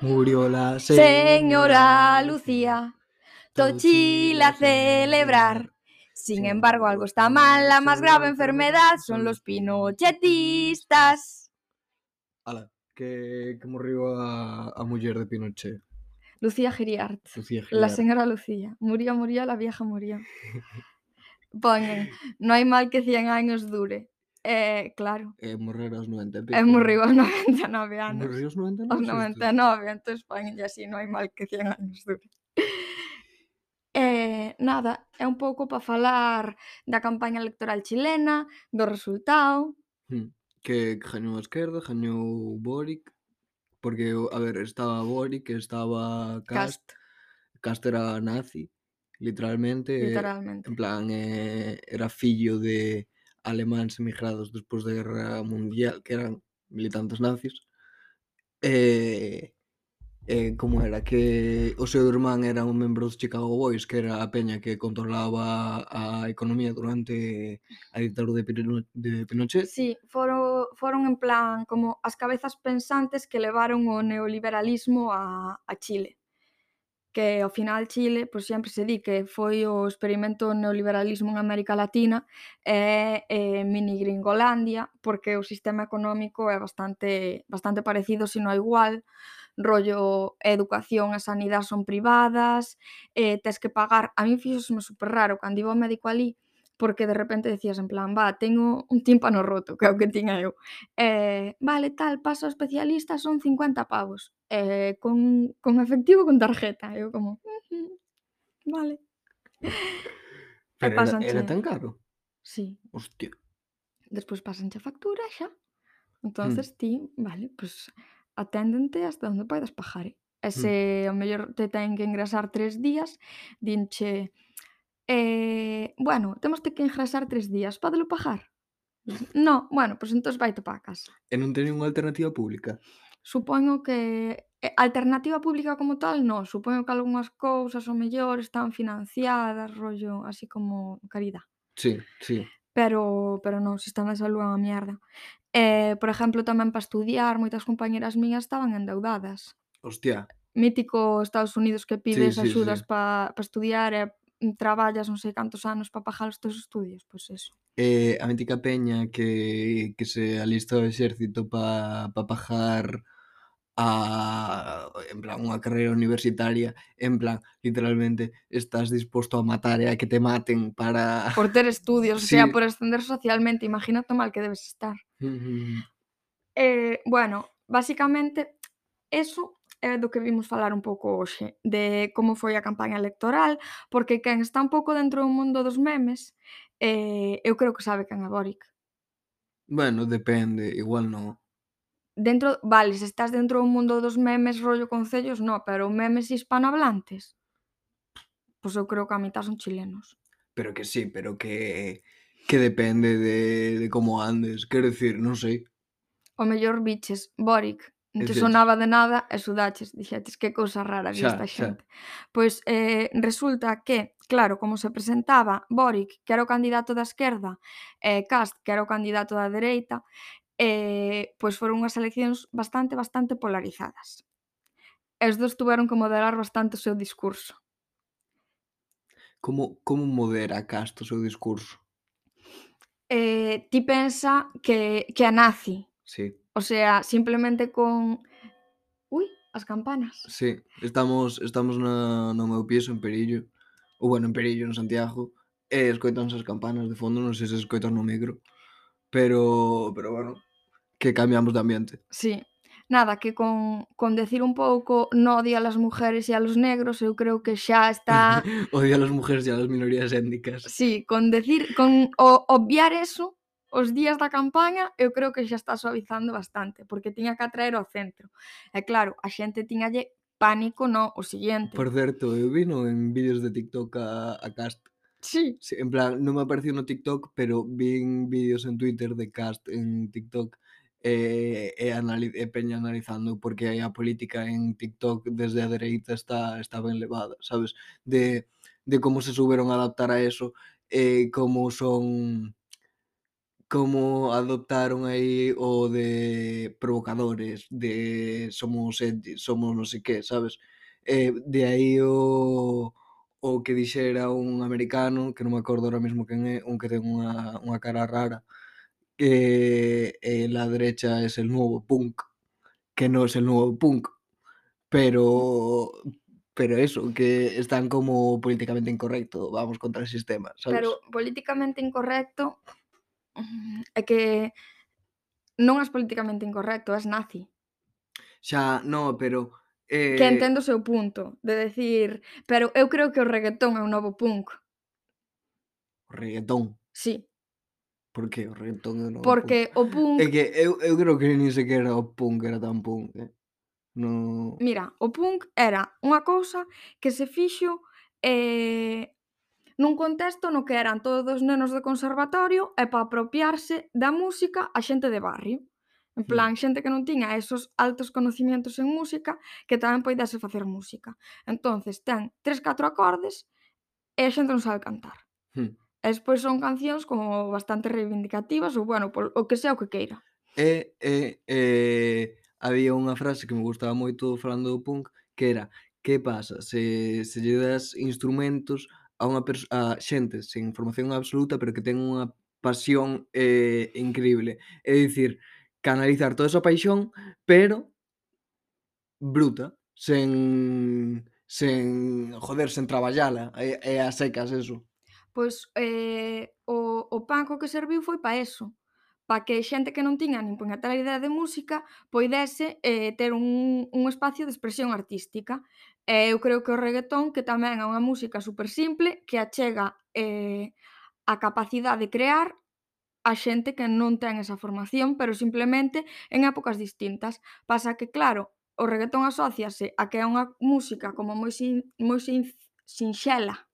Murió la Señora Lucía, todo Chile a celebrar. Sin embargo, algo está mal, la más grave enfermedad son los pinochetistas. Ala, que, que morriu a, a muller de Pinochet. Lucía Giriart. Lucía La señora Lucía. Murió, murió, la vieja murió. Poñen, no hai mal que 100 años dure. Eh, claro. E eh, morrer aos 90 e pico. Eh, e eh, morriu aos 99 anos. Morriu aos 99? Aos 99, entón España así non hai mal que 100 anos dure. Eh, nada, é un pouco para falar da campaña electoral chilena, do resultado. Hmm. Que gañou a esquerda, gañou Boric, porque, a ver, estaba Boric, estaba Cast, Cast, Cast era nazi, literalmente. Literalmente. En plan, eh, era fillo de alemáns emigrados despois da Guerra Mundial, que eran militantes nazis, e, e como era que o seu irmán era un membro dos Chicago Boys, que era a peña que controlaba a economía durante a ditadura de, Pino, de Pinochet. Sí, foron, foron en plan como as cabezas pensantes que levaron o neoliberalismo a, a Chile que ao final Chile, pois sempre se di que foi o experimento neoliberalismo en América Latina e eh, mini Gringolandia, porque o sistema económico é bastante bastante parecido, sino igual, rollo educación e sanidade son privadas, eh, tes que pagar, a mí fixosme super raro, cando iba ao médico ali, porque de repente decías en plan, va, tengo un tímpano roto, que é o que tiña eu. Eh, vale, tal, paso a especialista, son 50 pavos. Eh, con, con efectivo con tarjeta. Eu como, mm -hmm, vale. Pero e era, era tan caro? Sí. Hostia. Despois pasanche factura xa. Mm. Entonces mm. ti, vale, pues aténdente hasta onde podes pajar. E se mm. mellor te ten que ingresar tres días, dinche, Eh, bueno, temos que engrasar tres días, podelo pagar? No, bueno, pois pues entón vai para a casa. E non teñen unha alternativa pública? Supoño que eh, alternativa pública como tal, non. Supoño que algunhas cousas o mellor están financiadas, rollo, así como caridad. Sí, sí. Pero, pero non, se están na salud é unha mierda. Eh, por exemplo, tamén para estudiar, moitas compañeras miñas estaban endeudadas. Hostia. Mítico Estados Unidos que pides sí, sí, axudas sí. para pa estudiar e Mm, traballas non sei cantos anos para pagar os teus estudios, pois eso. Eh, a mítica peña que, que se alista ao exército para pa pagar a en plan unha carreira universitaria, en plan, literalmente estás disposto a matar e a que te maten para por ter estudios, sí. o sea, por ascender socialmente, imagínate mal que debes estar. Mm eh, bueno, basicamente eso é do que vimos falar un pouco hoxe, de como foi a campaña electoral, porque quen está un pouco dentro do mundo dos memes, eh, eu creo que sabe quen é Boric. Bueno, depende, igual non. Dentro, vale, se estás dentro do mundo dos memes rollo concellos, no, pero memes hispanohablantes, pois eu creo que a mitad son chilenos. Pero que sí, pero que que depende de, de como andes, quero decir, non sei. O mellor biches, Boric, Non te sonaba de nada e sudaches, dixetes que cousa rara que xa, esta xente. Xa. Pois eh, resulta que, claro, como se presentaba Boric, que era o candidato da esquerda, e eh, Cast, que era o candidato da dereita, eh, pois foron unhas eleccións bastante, bastante polarizadas. Os dos tuveron que moderar bastante o seu discurso. Como, como modera Cast o seu discurso? Eh, ti pensa que, que a nazi. Sí O sea, simplemente con... Ui, as campanas. Sí, estamos, estamos na, no meu piso en Perillo, ou bueno, en Perillo, en Santiago, e escoitanse as campanas de fondo, non sei se escoitan no micro, pero, pero bueno, que cambiamos de ambiente. Sí, nada, que con, con decir un pouco no odia a las mujeres e a los negros, eu creo que xa está... odia a las mujeres e a las minorías étnicas. Sí, con decir, con o, obviar eso, os días da campaña eu creo que xa está suavizando bastante, porque tiña que atraer ao centro. E claro, a xente tiñalle pánico no o siguiente. Por certo, eu vino en vídeos de TikTok a, a Cast. Sí. sí. En plan, non me apareceu no TikTok, pero vin vídeos en Twitter de Cast en TikTok e, e, analiz, e peña analizando porque a política en TikTok desde a dereita está, está ben levada, sabes? De, de como se souberon adaptar a eso e como son como adoptaron aí o de provocadores, de somos somos non sei que, sabes? Eh, de aí o o que dixera un americano, que non me acordo ahora mesmo quen é, un que ten unha, unha cara rara, que eh, la derecha es el nuevo punk, que no es el nuevo punk, pero pero eso, que están como políticamente incorrecto, vamos contra el sistema, ¿sabes? Claro, políticamente incorrecto, é que non as políticamente incorrecto, as nazi. Xa, no, pero... Eh... Que entendo o seu punto de decir, pero eu creo que o reggaetón é un novo punk. O reggaetón? Sí. Por que o reggaetón é o novo Porque punk? o punk... É que eu, eu creo que nin sequera o punk era tan punk, eh? No... Mira, o punk era unha cousa que se fixo eh, nun contexto no que eran todos nenos de conservatorio e para apropiarse da música a xente de barrio. En hmm. plan, xente que non tiña esos altos conocimientos en música que tamén poidese facer música. entonces ten tres, catro acordes e a xente non sabe cantar. Hmm. E despois son cancións como bastante reivindicativas ou, bueno, pol, o que sea o que queira. E, e, e había unha frase que me gustaba moito falando do punk que era que pasa se, se lle das instrumentos a unha a xente sen formación absoluta, pero que ten unha pasión eh, increíble. É dicir, canalizar toda esa paixón, pero bruta, sen sen joder, sen traballala, é, é a secas eso. Pois eh, o, o panco que serviu foi para eso, para que xente que non tiña nin puña idea de música poidese eh, ter un, un espacio de expresión artística. E eu creo que o reggaetón, que tamén é unha música super simple, que achega eh, a capacidade de crear a xente que non ten esa formación, pero simplemente en épocas distintas. Pasa que, claro, o reggaetón asóciase a que é unha música como moi, sin, moi sin, sinxela.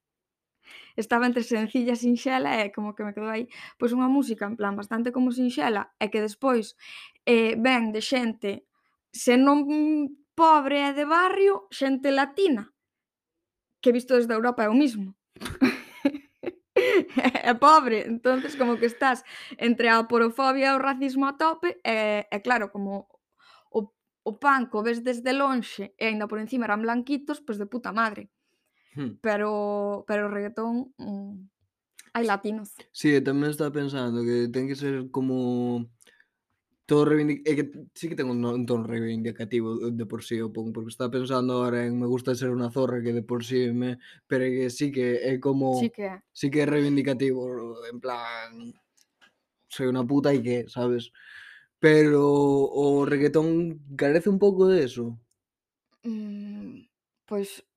Estaba entre sencilla e sinxela e como que me quedou aí pois unha música en plan bastante como sinxela e que despois eh, ven de xente se non pobre e de barrio, xente latina, que visto desde Europa é o mismo. é pobre, entonces como que estás entre a porofobia e o racismo a tope, e, e claro, como o, o panco ves desde lonxe e aínda por encima eran blanquitos, pois pues de puta madre. Hmm. Pero pero o reggaetón mm, hai latinos. Sí, tamén está pensando que ten que ser como todo reivindic... é que sí que ten un, un tono reivindicativo de por sí o punk, porque está pensando ahora en me gusta ser unha zorra que de por sí me... pero que sí que é como sí que, sí que é reivindicativo en plan soy unha puta e que, sabes? Pero o reggaetón carece un pouco de eso. Mm, pois pues,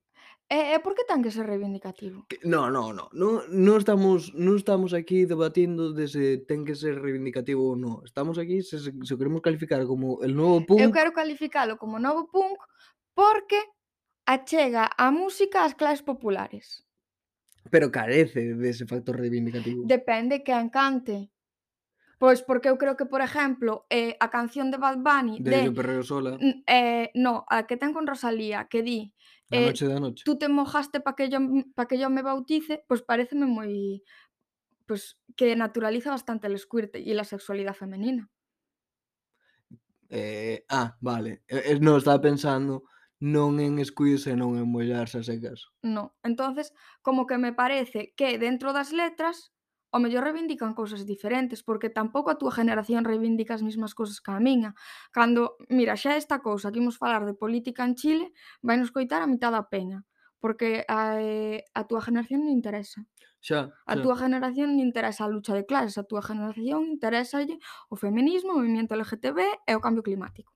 E, e por que ten que ser reivindicativo? Que- No, no, no, no, estamos non estamos aquí debatindo de se ten que ser reivindicativo ou non. Estamos aquí se, se, se o queremos calificar como el novo Eu punk, quero calificalo como novo punk porque achega a música ás clases populares. pero carece dese factor reivindicativo. Depende que encante. Pois porque eu creo que, por exemplo, eh, a canción de Bad Bunny De de Yo perreo sola, eh, no, a que ten con Rosalía, que di, La eh, noche da noche. tú te mojaste pa que yo m pa que yo me bautice, pois paréceme moi pois que naturaliza bastante el squirt e la sexualidade femenina. Eh, ah, vale. Eh, eh, no, estaba pensando non en escuirse e non en mollarse a secas. No, entonces como que me parece que dentro das letras o mellor reivindican cousas diferentes, porque tampouco a túa generación reivindica as mesmas cousas que a miña. Cando, mira, xa esta cousa que imos falar de política en Chile, vai nos coitar a mitad da peña, porque a, eh, a túa generación non interesa. Xa, xa. A túa generación non interesa a lucha de clases, a túa generación interesalle o feminismo, o movimento LGTB e o cambio climático.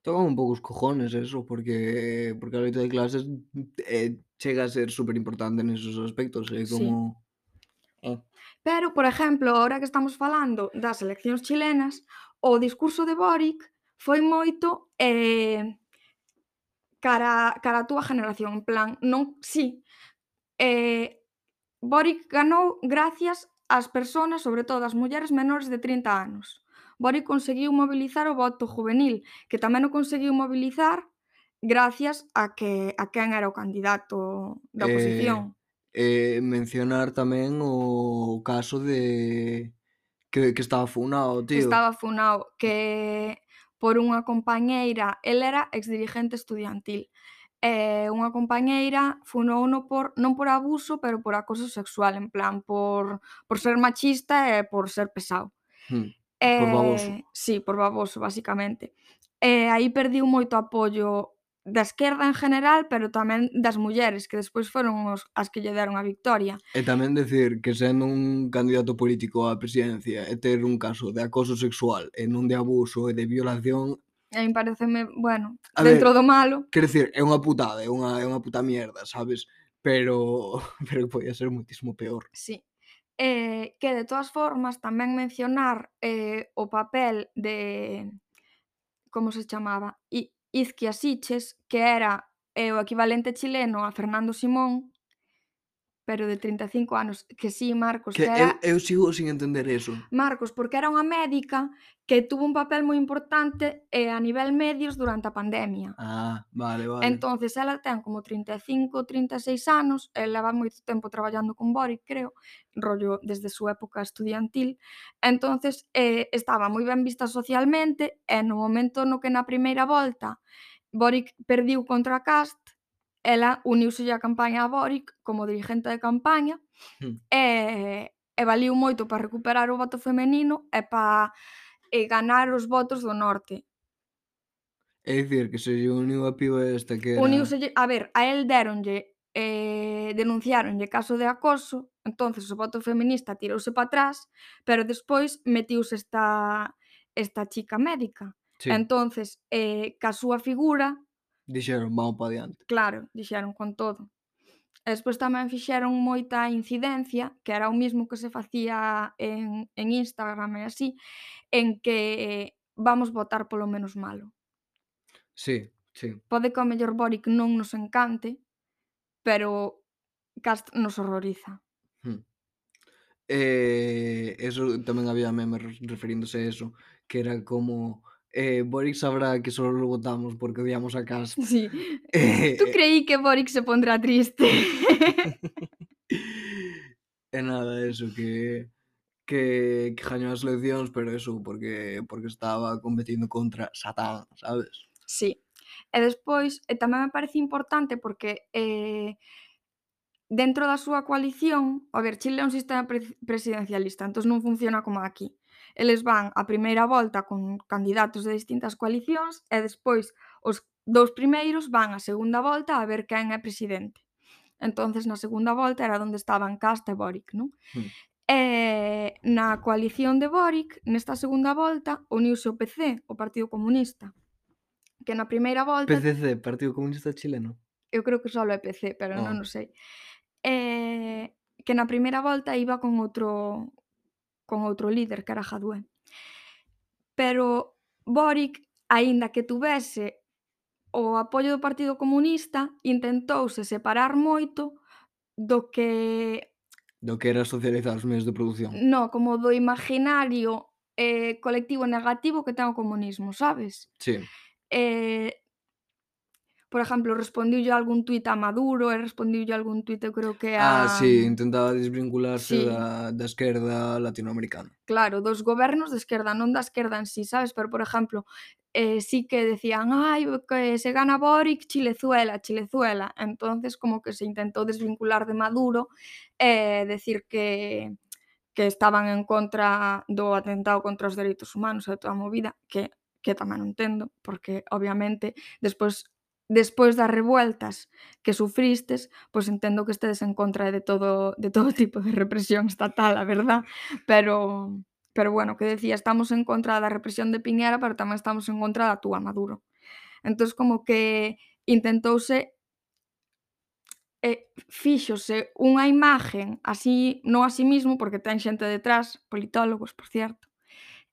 Tocan un pouco os cojones eso, porque porque a loita de clases eh, chega a ser superimportante nesos aspectos, é eh, como sí. Eh. Pero, por exemplo, ahora que estamos falando das eleccións chilenas, o discurso de Boric foi moito eh, cara, cara a túa generación, en plan, non, sí, eh, Boric ganou gracias ás persoas, sobre todo as mulleres menores de 30 anos. Boric conseguiu mobilizar o voto juvenil, que tamén o conseguiu mobilizar gracias a que a quen era o candidato da eh, oposición eh, mencionar tamén o caso de que, que estaba funado, tío. Estaba funado, que por unha compañeira, el era exdirigente estudiantil, e eh, unha compañeira funouno por, non por abuso, pero por acoso sexual, en plan, por, por ser machista e por ser pesado. Hmm. Eh, por baboso. Eh, sí, por baboso, basicamente. E eh, aí perdiu moito apoio da esquerda en general, pero tamén das mulleres, que despois foron os, as que lle deron a victoria. E tamén decir que sendo un candidato político á presidencia e ter un caso de acoso sexual e non de abuso e de violación A mí pareceme, bueno, a dentro ver, do malo. Quer decir, é unha putada, é unha, é unha puta mierda, sabes? Pero, pero podía ser muitísimo peor. Sí. Eh, que de todas formas tamén mencionar eh, o papel de como se chamaba I, Izquiasiches, que era eh, o equivalente chileno a Fernando Simón, pero de 35 anos, que sí, Marcos, que, que era... eu, eu sigo sin entender eso. Marcos, porque era unha médica que tuvo un papel moi importante eh, a nivel medios durante a pandemia. Ah, vale, vale. Entonces, ela ten como 35, 36 anos, eh, ela va moito tempo traballando con Boric, creo, rollo desde súa época estudiantil. Entonces, eh, estaba moi ben vista socialmente e no momento no que na primeira volta Boric perdiu contra Cast, ela uniuse a campaña a Boric como dirigente de campaña hmm. e, e valiu moito para recuperar o voto femenino e para e ganar os votos do norte. É dicir, que se lle uniu a piba esta que era... Uniuse, a ver, a el deronlle eh, denunciaronlle caso de acoso, entonces o voto feminista tirouse para atrás, pero despois metiuse esta, esta chica médica. Sí. Entonces, eh, ca súa figura Dixeron, vamos para diante. Claro, dixeron con todo. E despois tamén fixeron moita incidencia, que era o mismo que se facía en, en Instagram e así, en que eh, vamos votar polo menos malo. Sí, sí. Pode que o mellor Boric non nos encante, pero Cast nos horroriza. Hmm. Eh, eso tamén había memes referíndose a eso, que era como Eh, Boric sabrá que solo lo votamos porque odiamos a Cast. Sí. Eh, Tú eh. creí que Boric se pondrá triste. e eh, nada, eso, que, que, que gañou as eleccións, pero eso, porque, porque estaba competindo contra Satán, sabes? Sí. E despois, e tamén me parece importante porque eh, dentro da súa coalición, a ver, Chile é un sistema pre presidencialista, entón non funciona como aquí. Eles van a primeira volta con candidatos de distintas coalicións e despois os dous primeiros van a segunda volta a ver quen é presidente. Entonces na segunda volta era onde estaban Cast e Boric, non? Mm. E na coalición de Boric, nesta segunda volta, uniuse o PC, o Partido Comunista, que na primeira volta... PCC, Partido Comunista Chileno. Eu creo que só é PC, pero oh. non o sei. Eh, que na primeira volta iba con outro con outro líder que era Jadue. Pero Boric, aínda que tuvese o apoio do Partido Comunista, intentouse separar moito do que do que era socializar os medios de produción. No, como do imaginario eh, colectivo negativo que ten o comunismo, sabes? Sí. Eh, por exemplo, respondiulle algún tuit a Maduro e respondiulle algún tuit, eu creo que a... Ah, sí, mm, intentaba desvincularse sí. da, da esquerda latinoamericana. Claro, dos gobernos de esquerda, non da esquerda en sí, sabes? Pero, por exemplo, eh, sí que decían, ai, que se gana Boric, Chilezuela, Chilezuela. Entonces, como que se intentou desvincular de Maduro, eh, decir que que estaban en contra do atentado contra os dereitos humanos e toda a movida, que que tamén non entendo, porque obviamente despois despois das revueltas que sufristes, pois entendo que estedes en contra de todo de todo tipo de represión estatal, a verdad, pero pero bueno, que decía, estamos en contra da represión de Piñera, pero tamén estamos en contra da túa Maduro. Entón como que intentouse e fíxose unha imagen así, non así mismo, porque ten xente detrás, politólogos, por cierto,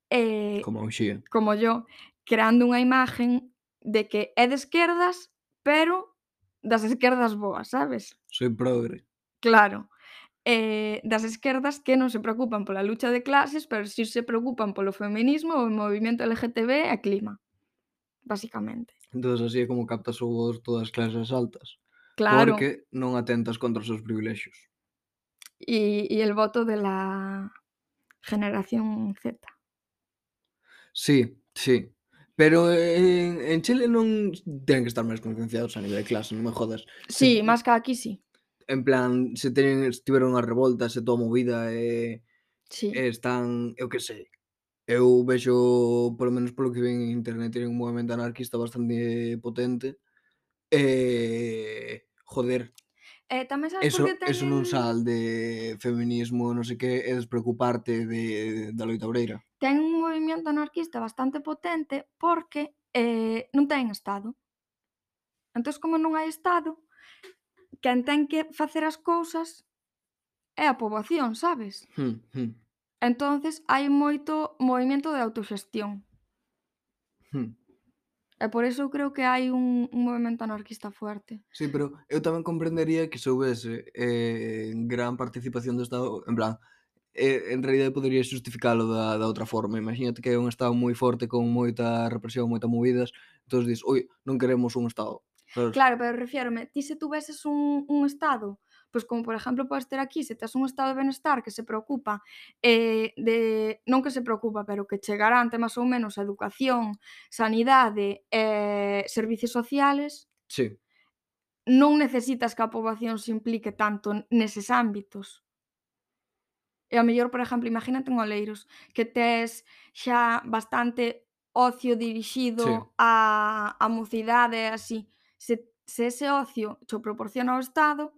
e, como eu como yo, creando unha imagen de que é de esquerdas, pero das esquerdas boas, sabes? Soy progre. Claro. Eh, das esquerdas que non se preocupan pola lucha de clases, pero si se preocupan polo feminismo, o movimento LGTB e clima, basicamente. Entón, así é como captas o voto todas as clases altas. Claro. Porque non atentas contra os seus privilexios. Y, y el voto de la generación Z. Sí, sí, Pero en, en Chile non ten que estar máis concienciados a nivel de clase, non me jodas. Sí, se, máis que aquí sí. En plan, se teñen, tiveron as revoltas e toda movida e, sí. e están, eu que sei, eu vexo, polo menos polo que ven en internet, tienen un movimento anarquista bastante potente. E, joder, Eh, tamén sabes eso, porque tenen... Eso non sal de feminismo, non sei que, é despreocuparte de, da loita obreira ten un movimento anarquista bastante potente porque eh, non ten Estado. Entón, como non hai Estado, quen ten que facer as cousas é a poboación, sabes? Hmm, hmm. Entonces hai moito movimento de autoxestión. Hmm. E por iso creo que hai un, un movimento anarquista fuerte. Sí, pero eu tamén comprendería que se houvese eh, gran participación do Estado, en plan, eh, en realidad podería justificalo da, da outra forma. Imagínate que é un Estado moi forte con moita represión, moita movidas, entón dis, oi, non queremos un Estado. Sabes? Claro, pero refiérome, ti se tuveses un, un Estado pois pues como por exemplo podes ter aquí, se tes un estado de benestar que se preocupa eh, de non que se preocupa, pero que chegarán máis ou menos a educación, sanidade, eh, servizos sociales. Sí. Non necesitas que a poboación se implique tanto neses ámbitos. E ao mellor, por exemplo, imagínate en Oleiros que tes xa bastante ocio dirixido Sí. á á mocidade e así. Se se ese ocio cho proporciona o Estado,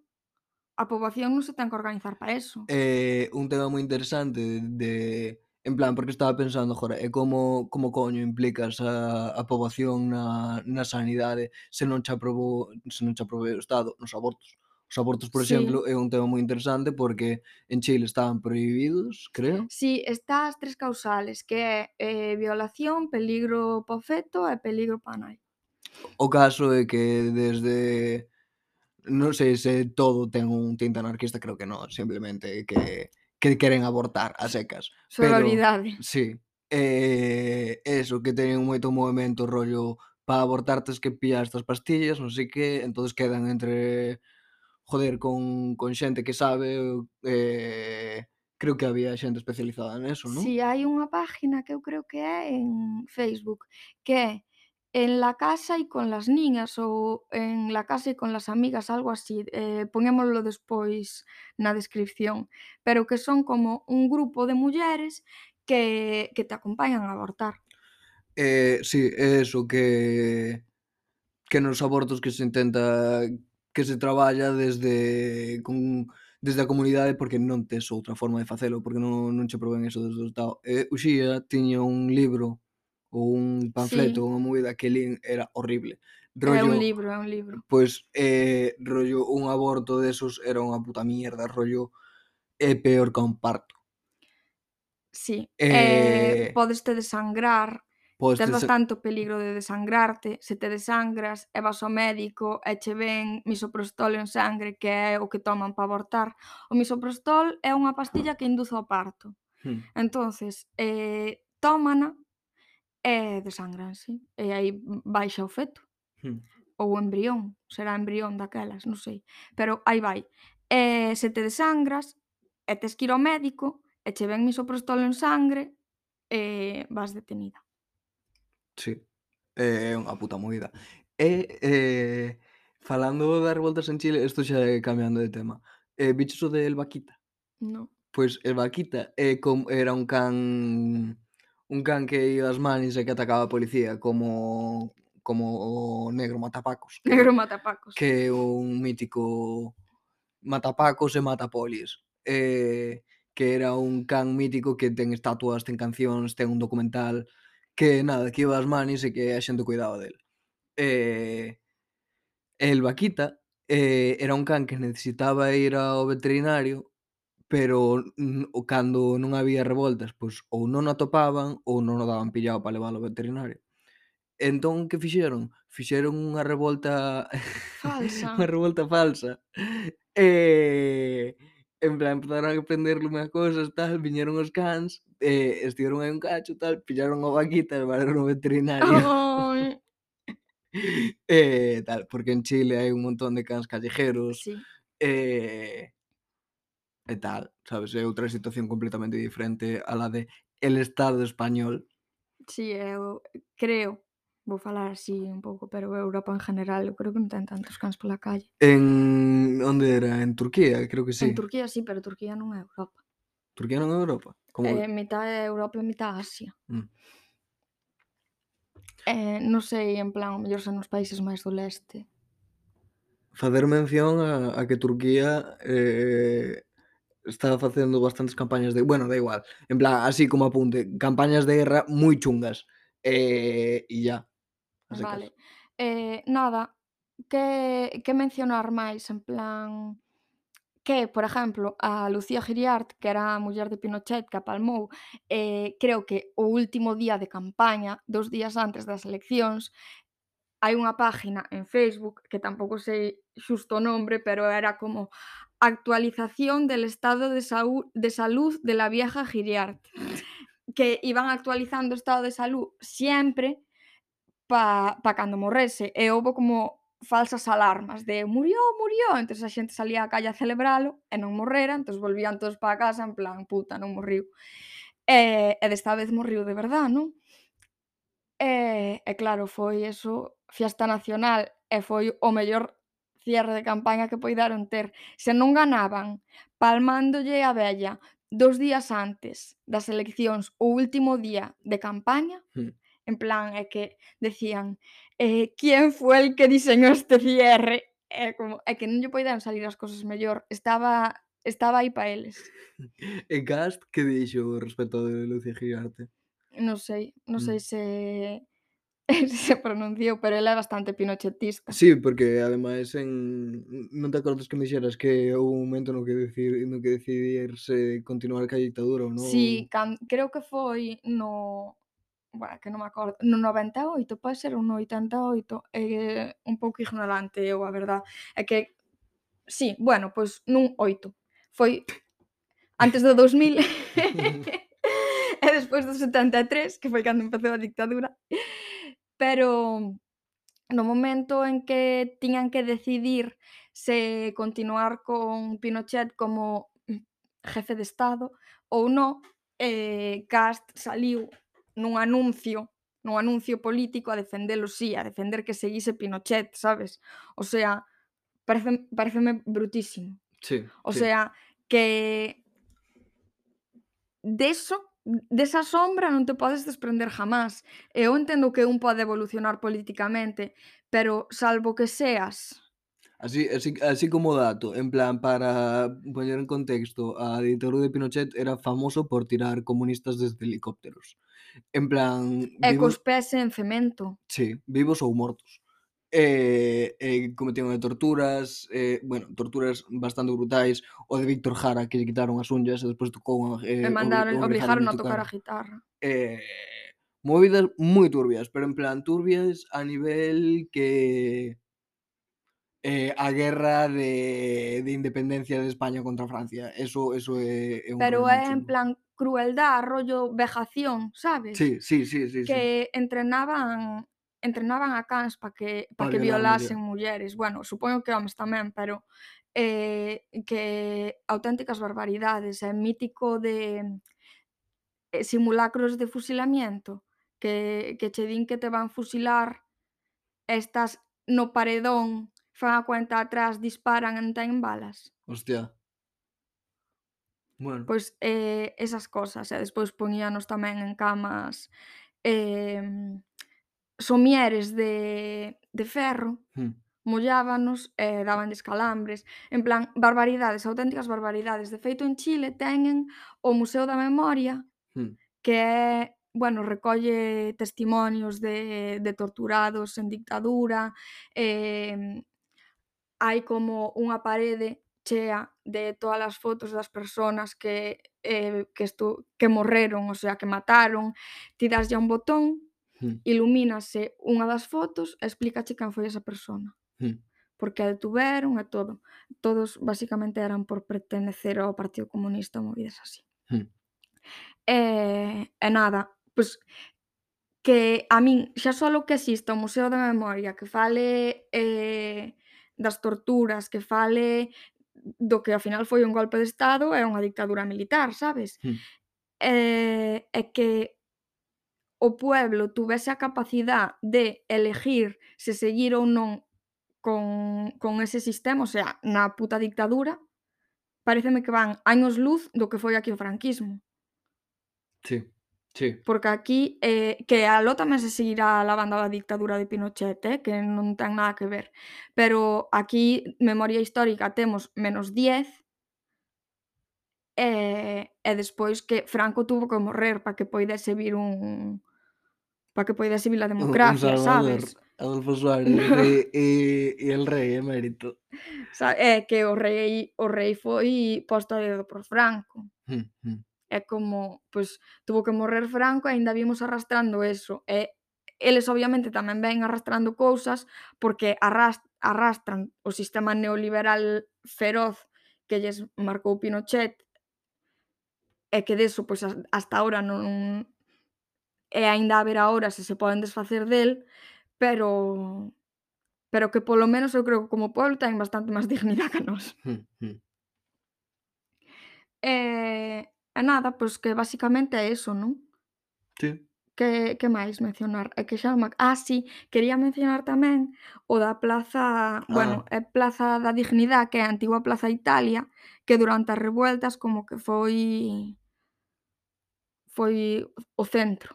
a poboación non se ten que organizar para eso. Eh, un tema moi interesante de, de- en plan, porque estaba pensando, jora, é eh, como como coño implicas a, a poboación na, na sanidade se non che aprobou, se non che aprobou o Estado nos abortos. Os abortos, por sí. exemplo, é un tema moi interesante porque en Chile estaban prohibidos, creo. Sí, está as tres causales, que é eh, violación, peligro para o feto e peligro para a nai. O caso é que desde non sei se todo ten un tinte anarquista, creo que non, simplemente que que queren abortar a secas. Sororidade. Pero, sí. Eh, eso, que teñen moito movimento rollo para abortar tes que pillar estas pastillas, non sei que, entonces quedan entre joder, con, con xente que sabe, eh, creo que había xente especializada neso, non? Si, sí, hai unha página que eu creo que é en Facebook, que é en la casa e con las niñas ou en la casa e con las amigas, algo así. Eh, ponémoslo despois na descripción. Pero que son como un grupo de mulleres que, que te acompañan a abortar. Eh, sí, é eso, que que nos abortos que se intenta que se traballa desde con desde a comunidade porque non tes outra forma de facelo, porque non, non che proben eso desde o Estado. E Uxía tiña un libro ou un panfleto, sí. unha movida que lin era horrible. Rollo, é un libro, é un libro. Pois, eh, rollo, un aborto desos era unha puta mierda, rollo, é peor que un parto. Sí, eh... eh podes te desangrar, Pois Tes se... bastante peligro de desangrarte, se te desangras e vas ao médico e che ven misoprostol en sangre que é o que toman para abortar. O misoprostol é unha pastilla que induce ao parto. Hmm. Entonces, eh, tómana e desangranse. E aí baixa o feto. Hmm. Ou embrión, será embrión daquelas, non sei. Pero aí vai. E se te desangras, e tes que ir ao médico, e che ven misoprostol en sangre, eh, vas detenida. Sí, eh, é unha puta movida. E, eh, falando das revoltas en Chile, isto xa é cambiando de tema. Eh, Viches o El Vaquita. Eh, no. Pois el Vaquita é como era un can un can que iba ás manis e que atacaba a policía como como o negro matapacos. Que, negro matapacos. Que é un mítico matapacos e matapolis. Eh, que era un can mítico que ten estatuas, ten cancións, ten un documental que nada, que iba ás manis e que a xente cuidaba del. Eh, el vaquita eh, era un can que necesitaba ir ao veterinario pero cando non había revoltas, pois ou non o atopaban ou non o daban pillado para levar ao veterinario. Entón que fixeron? Fixeron unha revolta falsa. unha revolta falsa. Eh en plan, empezaron a aprenderle máis cousas, tal, viñeron os cans, eh, estiveron aí un cacho, tal, pillaron a vaquita, levaron ao veterinario. Oh. eh, tal, porque en Chile hai un montón de cans callejeros. Sí. Eh, e tal, sabes, é outra situación completamente diferente a la de el Estado español. Sí, eh, eu creo vou falar así un pouco, pero Europa en general, eu creo que non ten tantos cans pola calle. En onde era? En Turquía, creo que sí. En Turquía sí, pero Turquía non é Europa. Turquía non é Europa? Como... Eh, mitad é Europa e mitad Asia. Mm. Eh, non sei, en plan, o mellor son os países máis do leste. Facer mención a, a que Turquía eh, está facendo bastantes campañas de... Bueno, da igual. En plan, así como apunte, campañas de guerra moi chungas. Eh, e ya, Vale. Eh, nada, que, que mencionar máis en plan que, por exemplo, a Lucía Giriart, que era a muller de Pinochet que apalmou, eh, creo que o último día de campaña, dos días antes das eleccións, hai unha página en Facebook, que tampouco sei xusto o nombre, pero era como actualización del estado de, saú, de salud de la vieja Giriart, que iban actualizando o estado de salud sempre, pa, pa cando morrese e houbo como falsas alarmas de murió, murió, entonces a xente salía á calle a celebralo e non morrera, entón volvían todos para casa en plan, puta, non morriu. E, e desta vez morriu de verdad, non? E, e claro, foi eso, fiesta nacional, e foi o mellor cierre de campaña que poidaron ter. Se non ganaban, palmándolle a vella dos días antes das eleccións o último día de campaña, mm En plan, é que decían, eh, ¿quién fue el que diseñó este cierre? Eh, é, como, é que non lle poidan salir as cousas mellor. Estaba estaba aí para eles. E Gast, que dixo respecto de Lucía Gigarte? Non sei, non sei se se pronunciou, pero ela é bastante pinochetista. Sí, porque ademais en non te acordas que me dixeras que houve un momento no que decir no que decidirse continuar ca ditadura ou non? Sí, can... creo que foi no bueno, que non me acordo, no 98 pode ser un 88, é eh, un pouco ignorante eu, a verdad. É que, sí, bueno, pois nun 8. Foi antes do 2000 e despois do 73, que foi cando empezou a dictadura. Pero no momento en que tiñan que decidir se continuar con Pinochet como jefe de Estado ou non, eh, Cast saliu nun anuncio nun anuncio político a defendelo sí, a defender que seguise Pinochet, sabes? O sea, parece, pareceme brutísimo. Sí, o sí. sea, que deso, desa sombra non te podes desprender jamás. Eu entendo que un pode evolucionar políticamente, pero salvo que seas Así, así, así como dato, en plan, para poñer en contexto, a ditadura de Pinochet era famoso por tirar comunistas desde helicópteros. En plan... E vivos... cos pés en cemento. Sí, vivos ou mortos. Eh, e cometieron de torturas, eh, bueno, torturas bastante brutais, o de Víctor Jara, que lle quitaron as unhas e despois tocou... Eh, e mandaron, obrigaron obligaron a tocar a guitarra. Eh, movidas moi turbias, pero en plan turbias a nivel que eh, a guerra de, de independencia de España contra Francia. Eso, eso é, é un Pero é en plan crueldad, rollo vejación, sabes? Sí, sí, sí, sí. Que sí. entrenaban entrenaban a cans para que para pa que violasen mulleres. Bueno, supoño que homes tamén, pero eh, que auténticas barbaridades, é eh, mítico de eh, simulacros de fusilamiento que, que che din que te van fusilar estas no paredón fan a cuenta atrás, disparan e ten balas. Hostia. Bueno. Pois eh, esas cosas, e despois poñíanos tamén en camas eh, somieres de, de ferro, hmm. mollábanos, eh, daban descalambres, en plan, barbaridades, auténticas barbaridades. De feito, en Chile teñen o Museo da Memoria, hmm. que é bueno, recolle testimonios de, de torturados en dictadura, eh, hai como unha parede chea de todas as fotos das persoas que eh, que estu que morreron, o sea, que mataron, ti daslle un botón, hmm. ilumínase unha das fotos e explícache quen foi esa persona. Mm. Porque a detuveron e todo. Todos basicamente eran por pertenecer ao Partido Comunista, movidas así. Hmm. E, e nada, pois que a min xa só que exista o museo da memoria que fale eh, das torturas, que fale do que ao final foi un golpe de Estado e unha dictadura militar, sabes? Mm. Eh, e que o pueblo tuvese a capacidade de elegir se seguir ou non con, con ese sistema, o sea, na puta dictadura, pareceme que van años luz do que foi aquí o franquismo. Sí. Sí. Porque aquí, eh, que aló tamén se seguirá lavando a dictadura de Pinochet, eh, que non ten nada que ver. Pero aquí, memoria histórica, temos menos 10, e, eh, e despois que Franco tuvo que morrer para que poidese vir un para que poidese vir a democracia, un, sabes? Adolfo Suárez e, e, e el rei emérito. Sa, é que o rei o rei foi posto a dedo por Franco. Mm é como, pois, tuvo que morrer Franco e aínda vimos arrastrando eso. E eles obviamente tamén ven arrastrando cousas porque arrastran o sistema neoliberal feroz que lles marcou Pinochet e que deso pois hasta ahora non e aínda ver ahora se se poden desfacer del, pero pero que polo menos eu creo que como pobo ten bastante máis dignidade que nós. Mm eh, E nada, pois que basicamente é eso, non? Sí. Eh, que, que máis mencionar? É que xa non me... ac- Ah, sí, quería mencionar tamén o da plaza, bueno, é Plaza da Dignidade, que é a antigua Plaza Italia, que durante as revueltas como que foi foi o centro.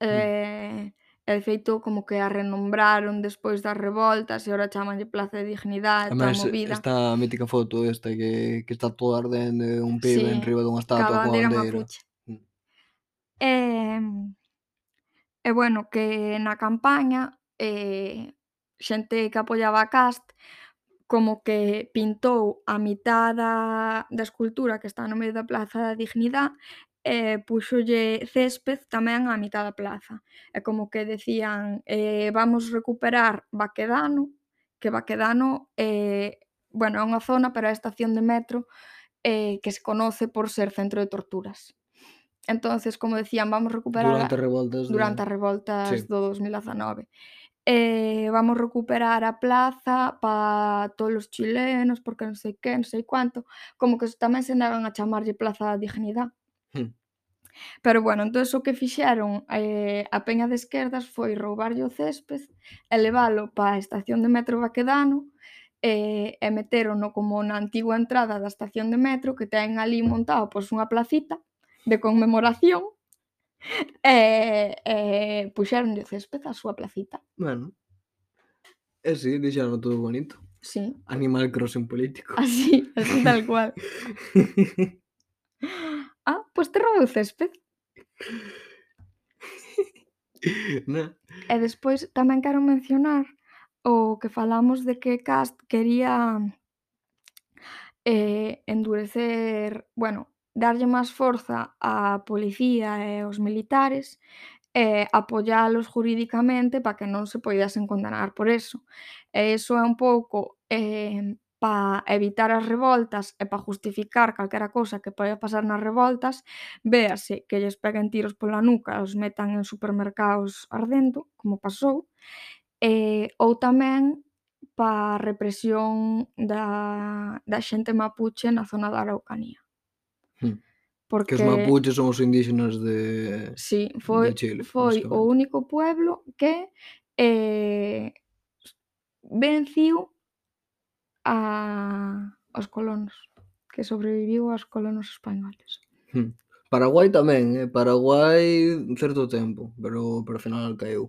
Mm. Eh, E de feito como que a renombraron despois das revoltas e agora chamanlle Plaza de Dignidade, Además, toda a movida. esta mítica foto esta que, que está toda ardendo un pibe sí, en riba dunha estatua coa bandeira. Mapuche. Mm. E, e bueno, que na campaña eh, xente que apoiaba a Cast como que pintou a mitad da, da escultura que está no medio da Plaza da Dignidade Eh, e púxolle césped tamén á mitad da plaza. E como que decían, eh, vamos recuperar Baquedano, que Baquedano, eh, bueno, é unha zona para a estación de metro eh, que se conoce por ser centro de torturas. Entonces, como decían, vamos recuperar durante a, revoltas, durante de... as revoltas sí. do 2019. Eh, vamos recuperar a plaza para todos os chilenos, porque non sei que, non sei cuánto, como que tamén se negan a chamarlle plaza da dignidade Hmm. Pero bueno, entonces o que fixeron eh, a Peña de Esquerdas foi roubarlle o césped e leválo a estación de metro Baquedano eh, e meterono como na antigua entrada da estación de metro que ten ali montado pois, unha placita de conmemoración e, e puxeron o césped a súa placita. Bueno, e si, sí, deixaron todo bonito. Sí. Animal crossing político. Así, así tal cual. Ah, pois te roubou o césped. Na. E eh, despois tamén quero mencionar o que falamos de que Cast quería eh, endurecer, bueno, darlle máis forza á policía e aos militares e eh, apoiálos jurídicamente para que non se poidasen condenar por eso. E iso é un pouco eh, pa evitar as revoltas e pa justificar calquera cousa que poida pasar nas revoltas, véase que lles peguen tiros pola nuca, os metan en supermercados ardendo, como pasou, e, ou tamén pa represión da, da xente mapuche na zona da Araucanía. Porque que os mapuches son os indígenas de, sí, foi, de Chile. Foi o único pueblo que eh, venciu a, aos colonos, que sobreviviu aos colonos españoles. Hmm. Paraguai tamén, eh? Paraguai un certo tempo, pero, pero ao final caeu.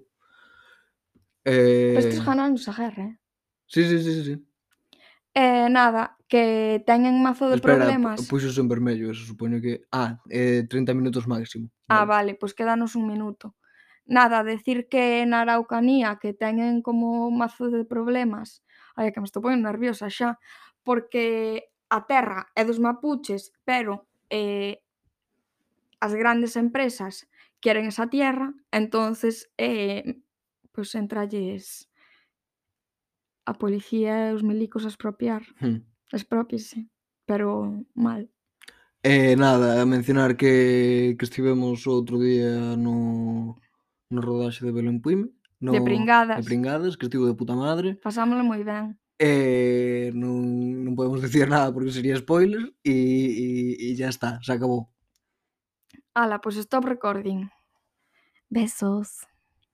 Eh... Pero estes eh, ganan a guerra, eh? Sí, sí, sí, sí. Eh, nada, que teñen mazo de Espera, problemas. Puxos en vermello, eso supoño que... Ah, eh, 30 minutos máximo. Vale. Ah, vale, pois pues quedanos un minuto. Nada, decir que na Araucanía que teñen como mazo de problemas Ai, que me estou poñendo nerviosa xa, porque a terra é dos mapuches, pero eh, as grandes empresas queren esa tierra, entonces eh, pois pues entralles a policía e os milicos a expropiar. Hmm. Expropiese, pero mal. E eh, nada, a mencionar que, que estivemos outro día no, no rodaxe de Belén Puime No, de pringadas. De pringadas, que estivo de puta madre. Pasámoslo moi ben. Eh, non, non podemos dicir nada porque sería spoiler e, e, e ya está, se acabou. Ala, pois pues stop recording. Besos.